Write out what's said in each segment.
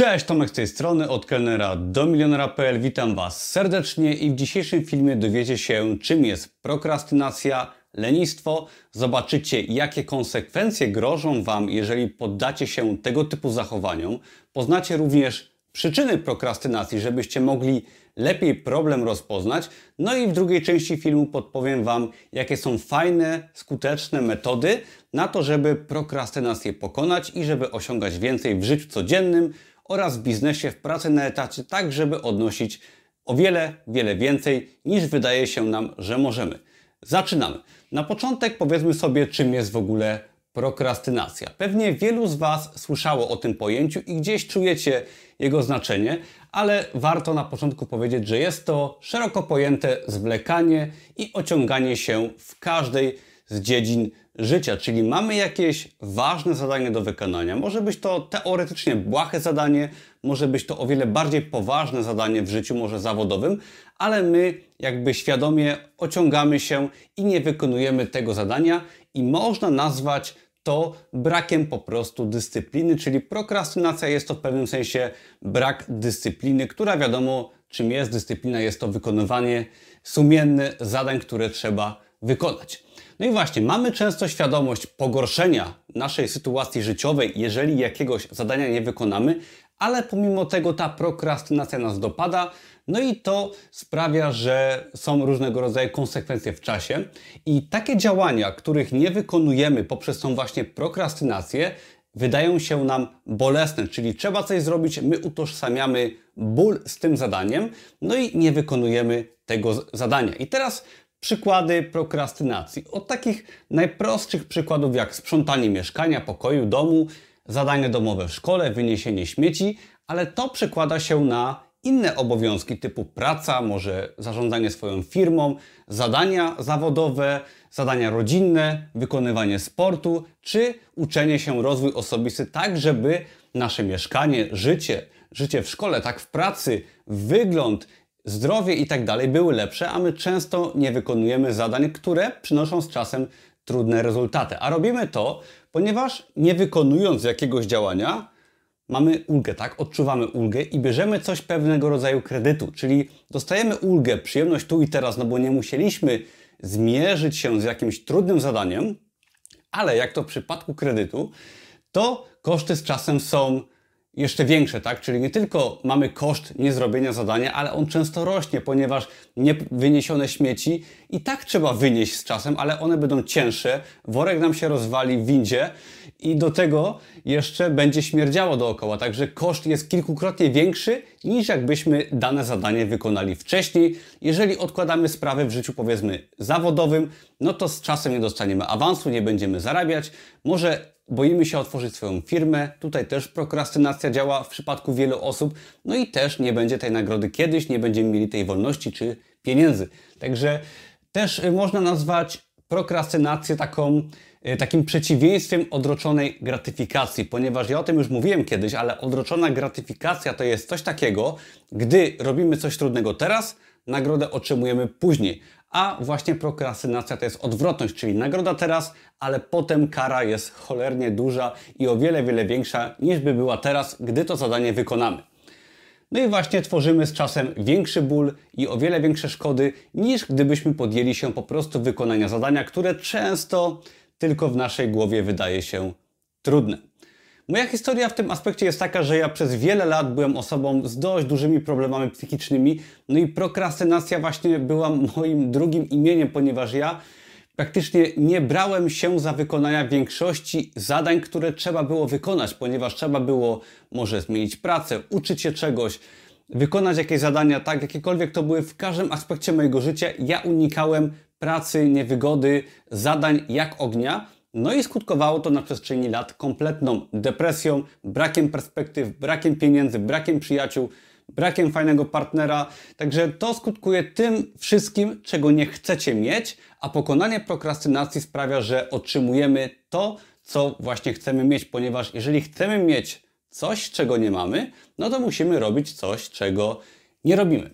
Cześć, Tomek z tej strony, od kelnera do milionera.pl. Witam Was serdecznie i w dzisiejszym filmie dowiecie się, czym jest prokrastynacja, lenistwo. Zobaczycie, jakie konsekwencje grożą Wam, jeżeli poddacie się tego typu zachowaniom. Poznacie również przyczyny prokrastynacji, żebyście mogli lepiej problem rozpoznać. No i w drugiej części filmu podpowiem Wam, jakie są fajne, skuteczne metody na to, żeby prokrastynację pokonać i żeby osiągać więcej w życiu codziennym oraz w biznesie, w pracy na etacie, tak żeby odnosić o wiele, wiele więcej niż wydaje się nam, że możemy. Zaczynamy. Na początek powiedzmy sobie, czym jest w ogóle prokrastynacja. Pewnie wielu z Was słyszało o tym pojęciu i gdzieś czujecie jego znaczenie, ale warto na początku powiedzieć, że jest to szeroko pojęte zwlekanie i ociąganie się w każdej z dziedzin życia, czyli mamy jakieś ważne zadanie do wykonania. Może być to teoretycznie błahe zadanie, może być to o wiele bardziej poważne zadanie w życiu, może zawodowym, ale my jakby świadomie ociągamy się i nie wykonujemy tego zadania i można nazwać to brakiem po prostu dyscypliny, czyli prokrastynacja jest to w pewnym sensie brak dyscypliny, która wiadomo czym jest. Dyscyplina jest to wykonywanie sumienne zadań, które trzeba wykonać. No i właśnie, mamy często świadomość pogorszenia naszej sytuacji życiowej, jeżeli jakiegoś zadania nie wykonamy, ale pomimo tego ta prokrastynacja nas dopada, no i to sprawia, że są różnego rodzaju konsekwencje w czasie. I takie działania, których nie wykonujemy poprzez tą właśnie prokrastynację, wydają się nam bolesne, czyli trzeba coś zrobić, my utożsamiamy ból z tym zadaniem, no i nie wykonujemy tego zadania. I teraz przykłady prokrastynacji. Od takich najprostszych przykładów jak sprzątanie mieszkania, pokoju, domu, zadanie domowe w szkole, wyniesienie śmieci, ale to przekłada się na inne obowiązki typu praca, może zarządzanie swoją firmą, zadania zawodowe, zadania rodzinne, wykonywanie sportu czy uczenie się, rozwój osobisty, tak żeby nasze mieszkanie, życie, życie w szkole, tak w pracy, wygląd, zdrowie i tak dalej były lepsze, a my często nie wykonujemy zadań, które przynoszą z czasem trudne rezultaty. A robimy to, ponieważ nie wykonując jakiegoś działania, mamy ulgę, tak? Odczuwamy ulgę i bierzemy coś pewnego rodzaju kredytu, czyli dostajemy ulgę, przyjemność tu i teraz, no bo nie musieliśmy zmierzyć się z jakimś trudnym zadaniem, ale jak to w przypadku kredytu, to koszty z czasem są jeszcze większe, tak? Czyli nie tylko mamy koszt niezrobienia zadania, ale on często rośnie, ponieważ niewyniesione śmieci i tak trzeba wynieść z czasem, ale one będą cięższe, worek nam się rozwali w windzie i do tego jeszcze będzie śmierdziało dookoła, także koszt jest kilkukrotnie większy niż jakbyśmy dane zadanie wykonali wcześniej. Jeżeli odkładamy sprawy w życiu powiedzmy zawodowym, no to z czasem nie dostaniemy awansu, nie będziemy zarabiać, może boimy się otworzyć swoją firmę. Tutaj też prokrastynacja działa w przypadku wielu osób. No i też nie będzie tej nagrody kiedyś, nie będziemy mieli tej wolności czy pieniędzy. Także też y, można nazwać prokrastynację taką, y, takim przeciwieństwem odroczonej gratyfikacji, ponieważ ja o tym już mówiłem kiedyś, ale odroczona gratyfikacja to jest coś takiego, gdy robimy coś trudnego teraz, nagrodę otrzymujemy później. A właśnie prokrastynacja to jest odwrotność, czyli nagroda teraz, ale potem kara jest cholernie duża i o wiele, wiele większa niż by była teraz, gdy to zadanie wykonamy. No i właśnie tworzymy z czasem większy ból i o wiele większe szkody niż gdybyśmy podjęli się po prostu wykonania zadania, które często tylko w naszej głowie wydaje się trudne. Moja historia w tym aspekcie jest taka, że ja przez wiele lat byłem osobą z dość dużymi problemami psychicznymi, no i prokrastynacja właśnie była moim drugim imieniem, ponieważ ja praktycznie nie brałem się za wykonania większości zadań, które trzeba było wykonać, ponieważ trzeba było może zmienić pracę, uczyć się czegoś, wykonać jakieś zadania, tak, jakiekolwiek to były w każdym aspekcie mojego życia. Ja unikałem pracy, niewygody, zadań jak ognia. No i skutkowało to na przestrzeni lat kompletną depresją, brakiem perspektyw, brakiem pieniędzy, brakiem przyjaciół, brakiem fajnego partnera. Także to skutkuje tym wszystkim, czego nie chcecie mieć, a pokonanie prokrastynacji sprawia, że otrzymujemy to, co właśnie chcemy mieć, ponieważ jeżeli chcemy mieć coś, czego nie mamy, no to musimy robić coś, czego nie robimy.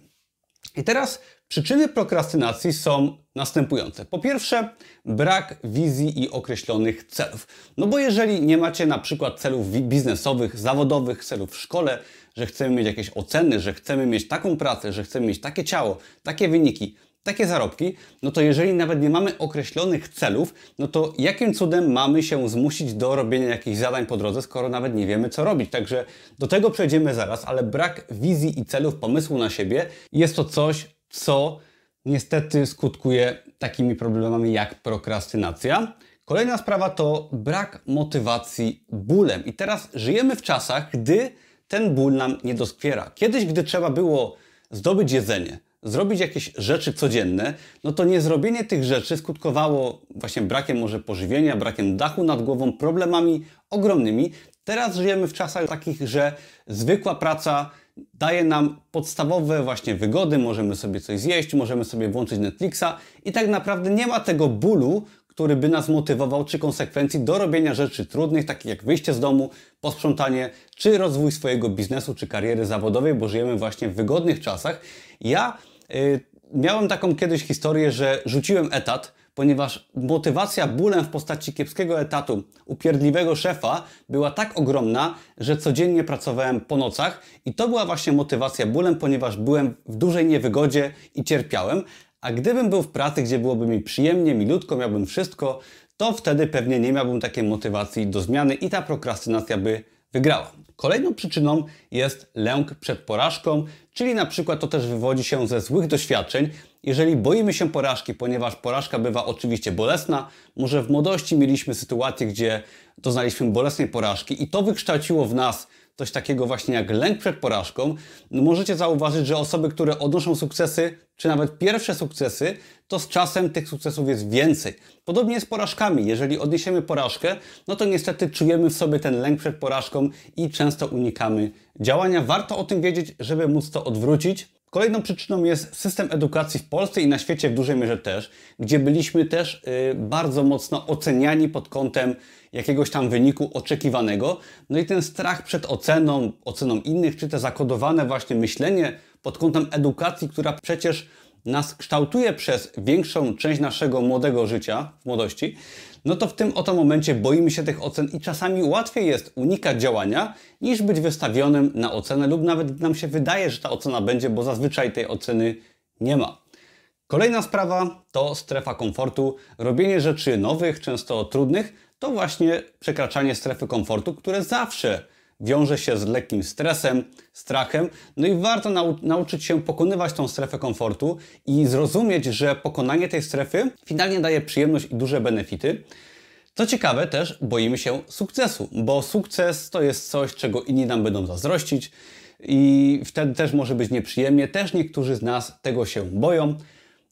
I teraz przyczyny prokrastynacji są następujące. Po pierwsze, brak wizji i określonych celów. No bo jeżeli nie macie na przykład celów biznesowych, zawodowych, celów w szkole, że chcemy mieć jakieś oceny, że chcemy mieć taką pracę, że chcemy mieć takie ciało, takie wyniki, takie zarobki, no to jeżeli nawet nie mamy określonych celów, no to jakim cudem mamy się zmusić do robienia jakichś zadań po drodze, skoro nawet nie wiemy, co robić. Także do tego przejdziemy zaraz, ale brak wizji i celów, pomysłu na siebie jest to coś, co niestety skutkuje takimi problemami jak prokrastynacja. Kolejna sprawa to brak motywacji bólem. I teraz żyjemy w czasach, gdy ten ból nam nie doskwiera. Kiedyś, gdy trzeba było zdobyć jedzenie, zrobić jakieś rzeczy codzienne, no to niezrobienie tych rzeczy skutkowało właśnie brakiem może pożywienia, brakiem dachu nad głową, problemami ogromnymi. Teraz żyjemy w czasach takich, że zwykła praca daje nam podstawowe właśnie wygody, możemy sobie coś zjeść, możemy sobie włączyć Netflixa i tak naprawdę nie ma tego bólu, który by nas motywował, czy konsekwencji do robienia rzeczy trudnych, takich jak wyjście z domu, posprzątanie, czy rozwój swojego biznesu, czy kariery zawodowej, bo żyjemy właśnie w wygodnych czasach. Ja y, miałem taką kiedyś historię, że rzuciłem etat, ponieważ motywacja bólem w postaci kiepskiego etatu, upierdliwego szefa była tak ogromna, że codziennie pracowałem po nocach i to była właśnie motywacja bólem, ponieważ byłem w dużej niewygodzie i cierpiałem. A gdybym był w pracy, gdzie byłoby mi przyjemnie, milutko, miałbym wszystko, to wtedy pewnie nie miałbym takiej motywacji do zmiany i ta prokrastynacja by wygrała. Kolejną przyczyną jest lęk przed porażką, czyli na przykład to też wywodzi się ze złych doświadczeń. Jeżeli boimy się porażki, ponieważ porażka bywa oczywiście bolesna, może w młodości mieliśmy sytuację, gdzie doznaliśmy bolesnej porażki i to wykształciło w nas coś takiego właśnie jak lęk przed porażką, no możecie zauważyć, że osoby, które odnoszą sukcesy, czy nawet pierwsze sukcesy, to z czasem tych sukcesów jest więcej. Podobnie jest z porażkami. Jeżeli odniesiemy porażkę, no to niestety czujemy w sobie ten lęk przed porażką i często unikamy działania. Warto o tym wiedzieć, żeby móc to odwrócić. Kolejną przyczyną jest system edukacji w Polsce i na świecie w dużej mierze też, gdzie byliśmy też yy, bardzo mocno oceniani pod kątem jakiegoś tam wyniku oczekiwanego. No i ten strach przed oceną, oceną innych, czy te zakodowane właśnie myślenie pod kątem edukacji, która przecież nas kształtuje przez większą część naszego młodego życia, w młodości, no to w tym oto momencie boimy się tych ocen i czasami łatwiej jest unikać działania, niż być wystawionym na ocenę lub nawet nam się wydaje, że ta ocena będzie, bo zazwyczaj tej oceny nie ma. Kolejna sprawa to strefa komfortu. Robienie rzeczy nowych, często trudnych, to właśnie przekraczanie strefy komfortu, które zawsze wiąże się z lekkim stresem, strachem. No i warto nau nauczyć się pokonywać tą strefę komfortu i zrozumieć, że pokonanie tej strefy finalnie daje przyjemność i duże benefity. Co ciekawe, też boimy się sukcesu, bo sukces to jest coś, czego inni nam będą zazdrościć i wtedy też może być nieprzyjemnie. Też niektórzy z nas tego się boją.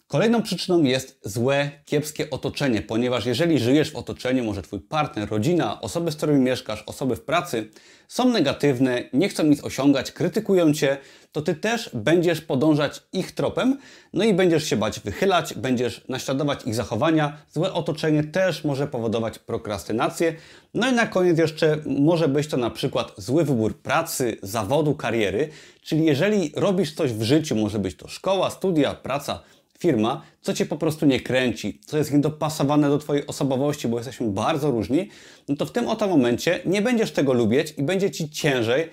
Kolejną przyczyną jest złe, kiepskie otoczenie, ponieważ jeżeli żyjesz w otoczeniu, może Twój partner, rodzina, osoby, z którymi mieszkasz, osoby w pracy są negatywne, nie chcą nic osiągać, krytykują Cię, to Ty też będziesz podążać ich tropem, no i będziesz się bać wychylać, będziesz naśladować ich zachowania. Złe otoczenie też może powodować prokrastynację. No i na koniec jeszcze może być to na przykład zły wybór pracy, zawodu, kariery, czyli jeżeli robisz coś w życiu, może być to szkoła, studia, praca, firma, co Cię po prostu nie kręci, co jest niedopasowane do Twojej osobowości, bo jesteśmy bardzo różni, no to w tym oto momencie nie będziesz tego lubić i będzie Ci ciężej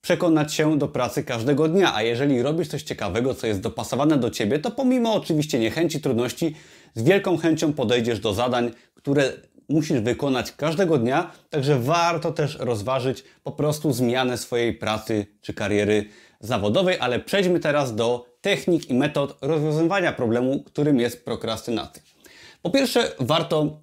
przekonać się do pracy każdego dnia. A jeżeli robisz coś ciekawego, co jest dopasowane do Ciebie, to pomimo oczywiście niechęci, trudności, z wielką chęcią podejdziesz do zadań, które musisz wykonać każdego dnia, także warto też rozważyć po prostu zmianę swojej pracy czy kariery zawodowej, ale przejdźmy teraz do technik i metod rozwiązywania problemu, którym jest prokrastynacja. Po pierwsze, warto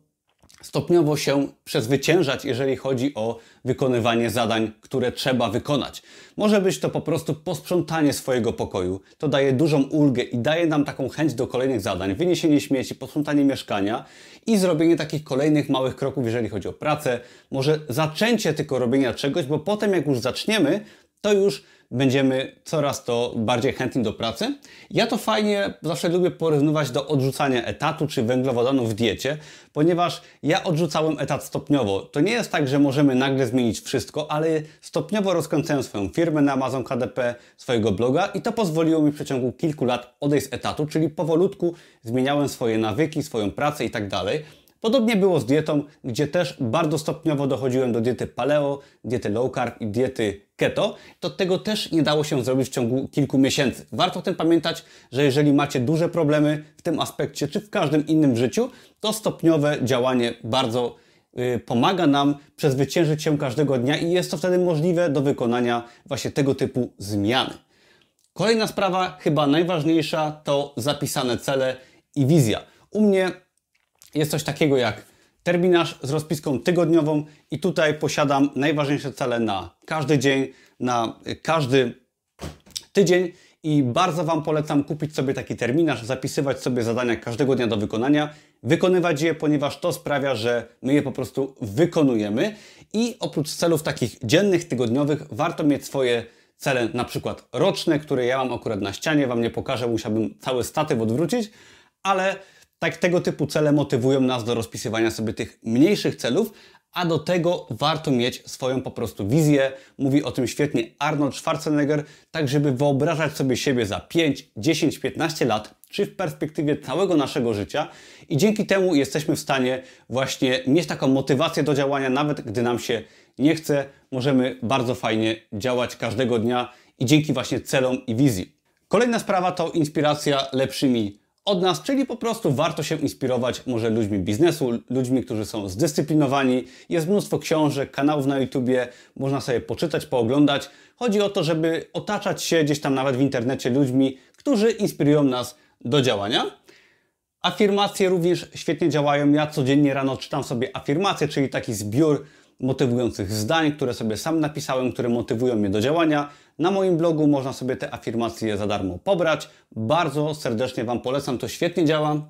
stopniowo się przezwyciężać, jeżeli chodzi o wykonywanie zadań, które trzeba wykonać. Może być to po prostu posprzątanie swojego pokoju. To daje dużą ulgę i daje nam taką chęć do kolejnych zadań. Wyniesienie śmieci, posprzątanie mieszkania i zrobienie takich kolejnych małych kroków, jeżeli chodzi o pracę. Może zaczęcie tylko robienia czegoś, bo potem jak już zaczniemy, to już będziemy coraz to bardziej chętni do pracy. Ja to fajnie zawsze lubię porównywać do odrzucania etatu czy węglowodanów w diecie, ponieważ ja odrzucałem etat stopniowo. To nie jest tak, że możemy nagle zmienić wszystko, ale stopniowo rozkręcałem swoją firmę na Amazon KDP, swojego bloga i to pozwoliło mi w przeciągu kilku lat odejść z etatu, czyli powolutku zmieniałem swoje nawyki, swoją pracę i tak dalej. Podobnie było z dietą, gdzie też bardzo stopniowo dochodziłem do diety paleo, diety low carb i diety keto. To tego też nie dało się zrobić w ciągu kilku miesięcy. Warto o tym pamiętać, że jeżeli macie duże problemy w tym aspekcie, czy w każdym innym życiu, to stopniowe działanie bardzo yy, pomaga nam przezwyciężyć się każdego dnia i jest to wtedy możliwe do wykonania właśnie tego typu zmiany. Kolejna sprawa, chyba najważniejsza, to zapisane cele i wizja. U mnie jest coś takiego jak terminarz z rozpiską tygodniową i tutaj posiadam najważniejsze cele na każdy dzień, na każdy tydzień i bardzo Wam polecam kupić sobie taki terminarz, zapisywać sobie zadania każdego dnia do wykonania, wykonywać je, ponieważ to sprawia, że my je po prostu wykonujemy i oprócz celów takich dziennych, tygodniowych warto mieć swoje cele na przykład roczne, które ja mam akurat na ścianie, Wam nie pokażę, musiałbym cały statyw odwrócić, ale tak tego typu cele motywują nas do rozpisywania sobie tych mniejszych celów, a do tego warto mieć swoją po prostu wizję. Mówi o tym świetnie Arnold Schwarzenegger, tak żeby wyobrażać sobie siebie za 5, 10, 15 lat, czy w perspektywie całego naszego życia i dzięki temu jesteśmy w stanie właśnie mieć taką motywację do działania, nawet gdy nam się nie chce, możemy bardzo fajnie działać każdego dnia i dzięki właśnie celom i wizji. Kolejna sprawa to inspiracja lepszymi od nas, czyli po prostu warto się inspirować może ludźmi biznesu, ludźmi, którzy są zdyscyplinowani. Jest mnóstwo książek, kanałów na YouTubie, można sobie poczytać, pooglądać. Chodzi o to, żeby otaczać się gdzieś tam nawet w internecie ludźmi, którzy inspirują nas do działania. Afirmacje również świetnie działają. Ja codziennie rano czytam sobie afirmacje, czyli taki zbiór motywujących zdań, które sobie sam napisałem, które motywują mnie do działania. Na moim blogu można sobie te afirmacje za darmo pobrać. Bardzo serdecznie Wam polecam, to świetnie działa.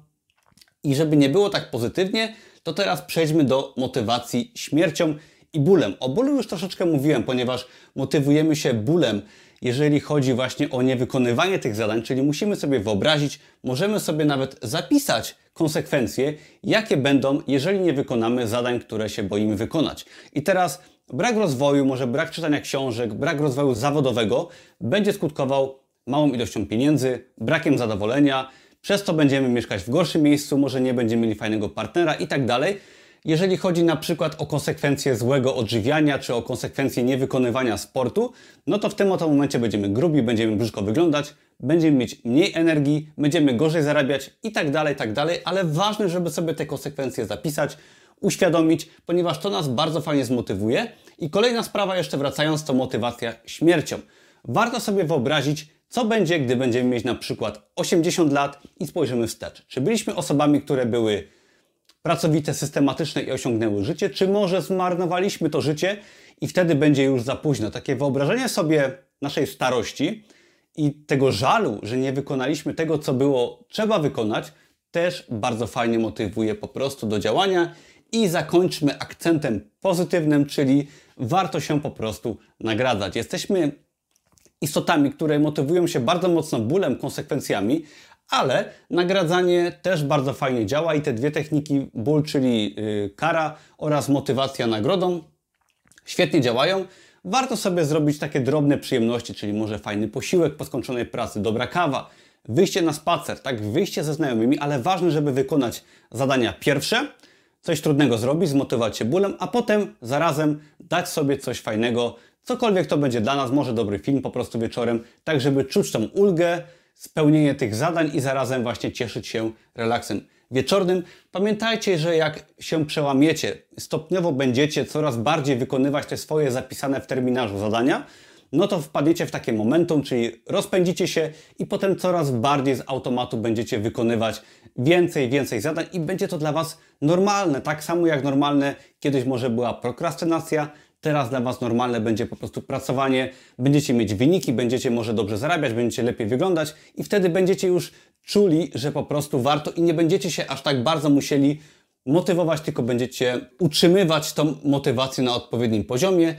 I żeby nie było tak pozytywnie, to teraz przejdźmy do motywacji śmiercią i bólem. O bólu już troszeczkę mówiłem, ponieważ motywujemy się bólem, jeżeli chodzi właśnie o niewykonywanie tych zadań, czyli musimy sobie wyobrazić, możemy sobie nawet zapisać konsekwencje, jakie będą, jeżeli nie wykonamy zadań, które się boimy wykonać. I teraz brak rozwoju, może brak czytania książek, brak rozwoju zawodowego będzie skutkował małą ilością pieniędzy, brakiem zadowolenia, przez to będziemy mieszkać w gorszym miejscu, może nie będziemy mieli fajnego partnera i tak dalej. Jeżeli chodzi na przykład o konsekwencje złego odżywiania czy o konsekwencje niewykonywania sportu, no to w tym oto momencie będziemy grubi, będziemy brzydko wyglądać, będziemy mieć mniej energii, będziemy gorzej zarabiać i tak dalej, tak dalej, ale ważne, żeby sobie te konsekwencje zapisać, uświadomić, ponieważ to nas bardzo fajnie zmotywuje. I kolejna sprawa, jeszcze wracając, to motywacja śmiercią. Warto sobie wyobrazić, co będzie, gdy będziemy mieć na przykład 80 lat i spojrzymy wstecz. Czy byliśmy osobami, które były pracowite, systematyczne i osiągnęły życie, czy może zmarnowaliśmy to życie i wtedy będzie już za późno. Takie wyobrażenie sobie naszej starości i tego żalu, że nie wykonaliśmy tego, co było trzeba wykonać, też bardzo fajnie motywuje po prostu do działania i zakończmy akcentem pozytywnym, czyli warto się po prostu nagradzać. Jesteśmy istotami, które motywują się bardzo mocno bólem, konsekwencjami, ale nagradzanie też bardzo fajnie działa i te dwie techniki, ból, czyli yy, kara oraz motywacja nagrodą, świetnie działają. Warto sobie zrobić takie drobne przyjemności, czyli może fajny posiłek po skończonej pracy, dobra kawa, wyjście na spacer, tak, wyjście ze znajomymi, ale ważne, żeby wykonać zadania pierwsze, coś trudnego zrobić, zmotywować się bólem, a potem zarazem dać sobie coś fajnego, cokolwiek to będzie dla nas, może dobry film po prostu wieczorem, tak żeby czuć tą ulgę, spełnienie tych zadań i zarazem właśnie cieszyć się relaksem wieczornym. Pamiętajcie, że jak się przełamiecie, stopniowo będziecie coraz bardziej wykonywać te swoje zapisane w terminarzu zadania, no to wpadniecie w takie momentum, czyli rozpędzicie się i potem coraz bardziej z automatu będziecie wykonywać więcej, więcej zadań i będzie to dla Was normalne. Tak samo jak normalne kiedyś może była prokrastynacja, Teraz dla Was normalne będzie po prostu pracowanie, będziecie mieć wyniki, będziecie może dobrze zarabiać, będziecie lepiej wyglądać i wtedy będziecie już czuli, że po prostu warto i nie będziecie się aż tak bardzo musieli motywować, tylko będziecie utrzymywać tą motywację na odpowiednim poziomie.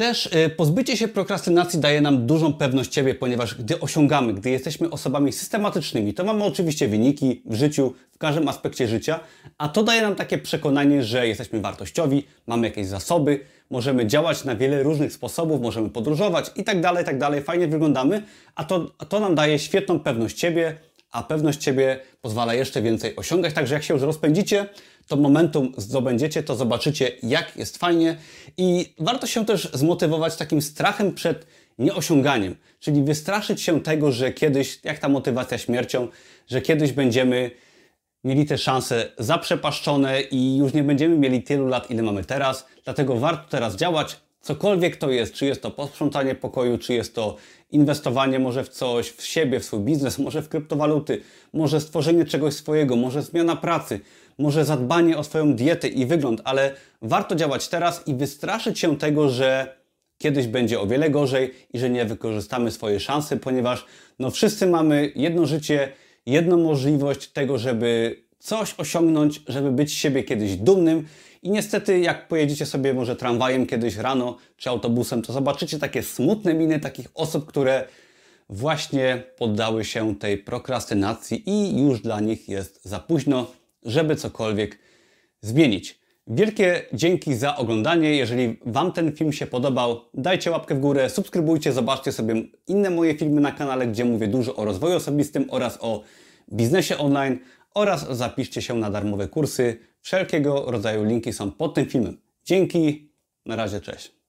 Też y, pozbycie się prokrastynacji daje nam dużą pewność siebie, ponieważ gdy osiągamy, gdy jesteśmy osobami systematycznymi, to mamy oczywiście wyniki w życiu, w każdym aspekcie życia, a to daje nam takie przekonanie, że jesteśmy wartościowi, mamy jakieś zasoby, możemy działać na wiele różnych sposobów, możemy podróżować i tak dalej, tak dalej, fajnie wyglądamy, a to, to nam daje świetną pewność siebie, a pewność siebie pozwala jeszcze więcej osiągać. Także jak się już rozpędzicie, to momentum zdobędziecie, to zobaczycie, jak jest fajnie i warto się też zmotywować takim strachem przed nieosiąganiem, czyli wystraszyć się tego, że kiedyś, jak ta motywacja śmiercią, że kiedyś będziemy mieli te szanse zaprzepaszczone i już nie będziemy mieli tylu lat, ile mamy teraz. Dlatego warto teraz działać, cokolwiek to jest, czy jest to posprzątanie pokoju, czy jest to inwestowanie może w coś, w siebie, w swój biznes, może w kryptowaluty, może stworzenie czegoś swojego, może zmiana pracy, może zadbanie o swoją dietę i wygląd, ale warto działać teraz i wystraszyć się tego, że kiedyś będzie o wiele gorzej i że nie wykorzystamy swojej szansy, ponieważ no wszyscy mamy jedno życie, jedną możliwość tego, żeby coś osiągnąć, żeby być siebie kiedyś dumnym. I niestety, jak pojedziecie sobie może tramwajem kiedyś rano czy autobusem, to zobaczycie takie smutne miny takich osób, które właśnie poddały się tej prokrastynacji i już dla nich jest za późno, żeby cokolwiek zmienić. Wielkie dzięki za oglądanie. Jeżeli Wam ten film się podobał, dajcie łapkę w górę, subskrybujcie, zobaczcie sobie inne moje filmy na kanale, gdzie mówię dużo o rozwoju osobistym oraz o biznesie online oraz zapiszcie się na darmowe kursy. Wszelkiego rodzaju linki są pod tym filmem. Dzięki, na razie, cześć.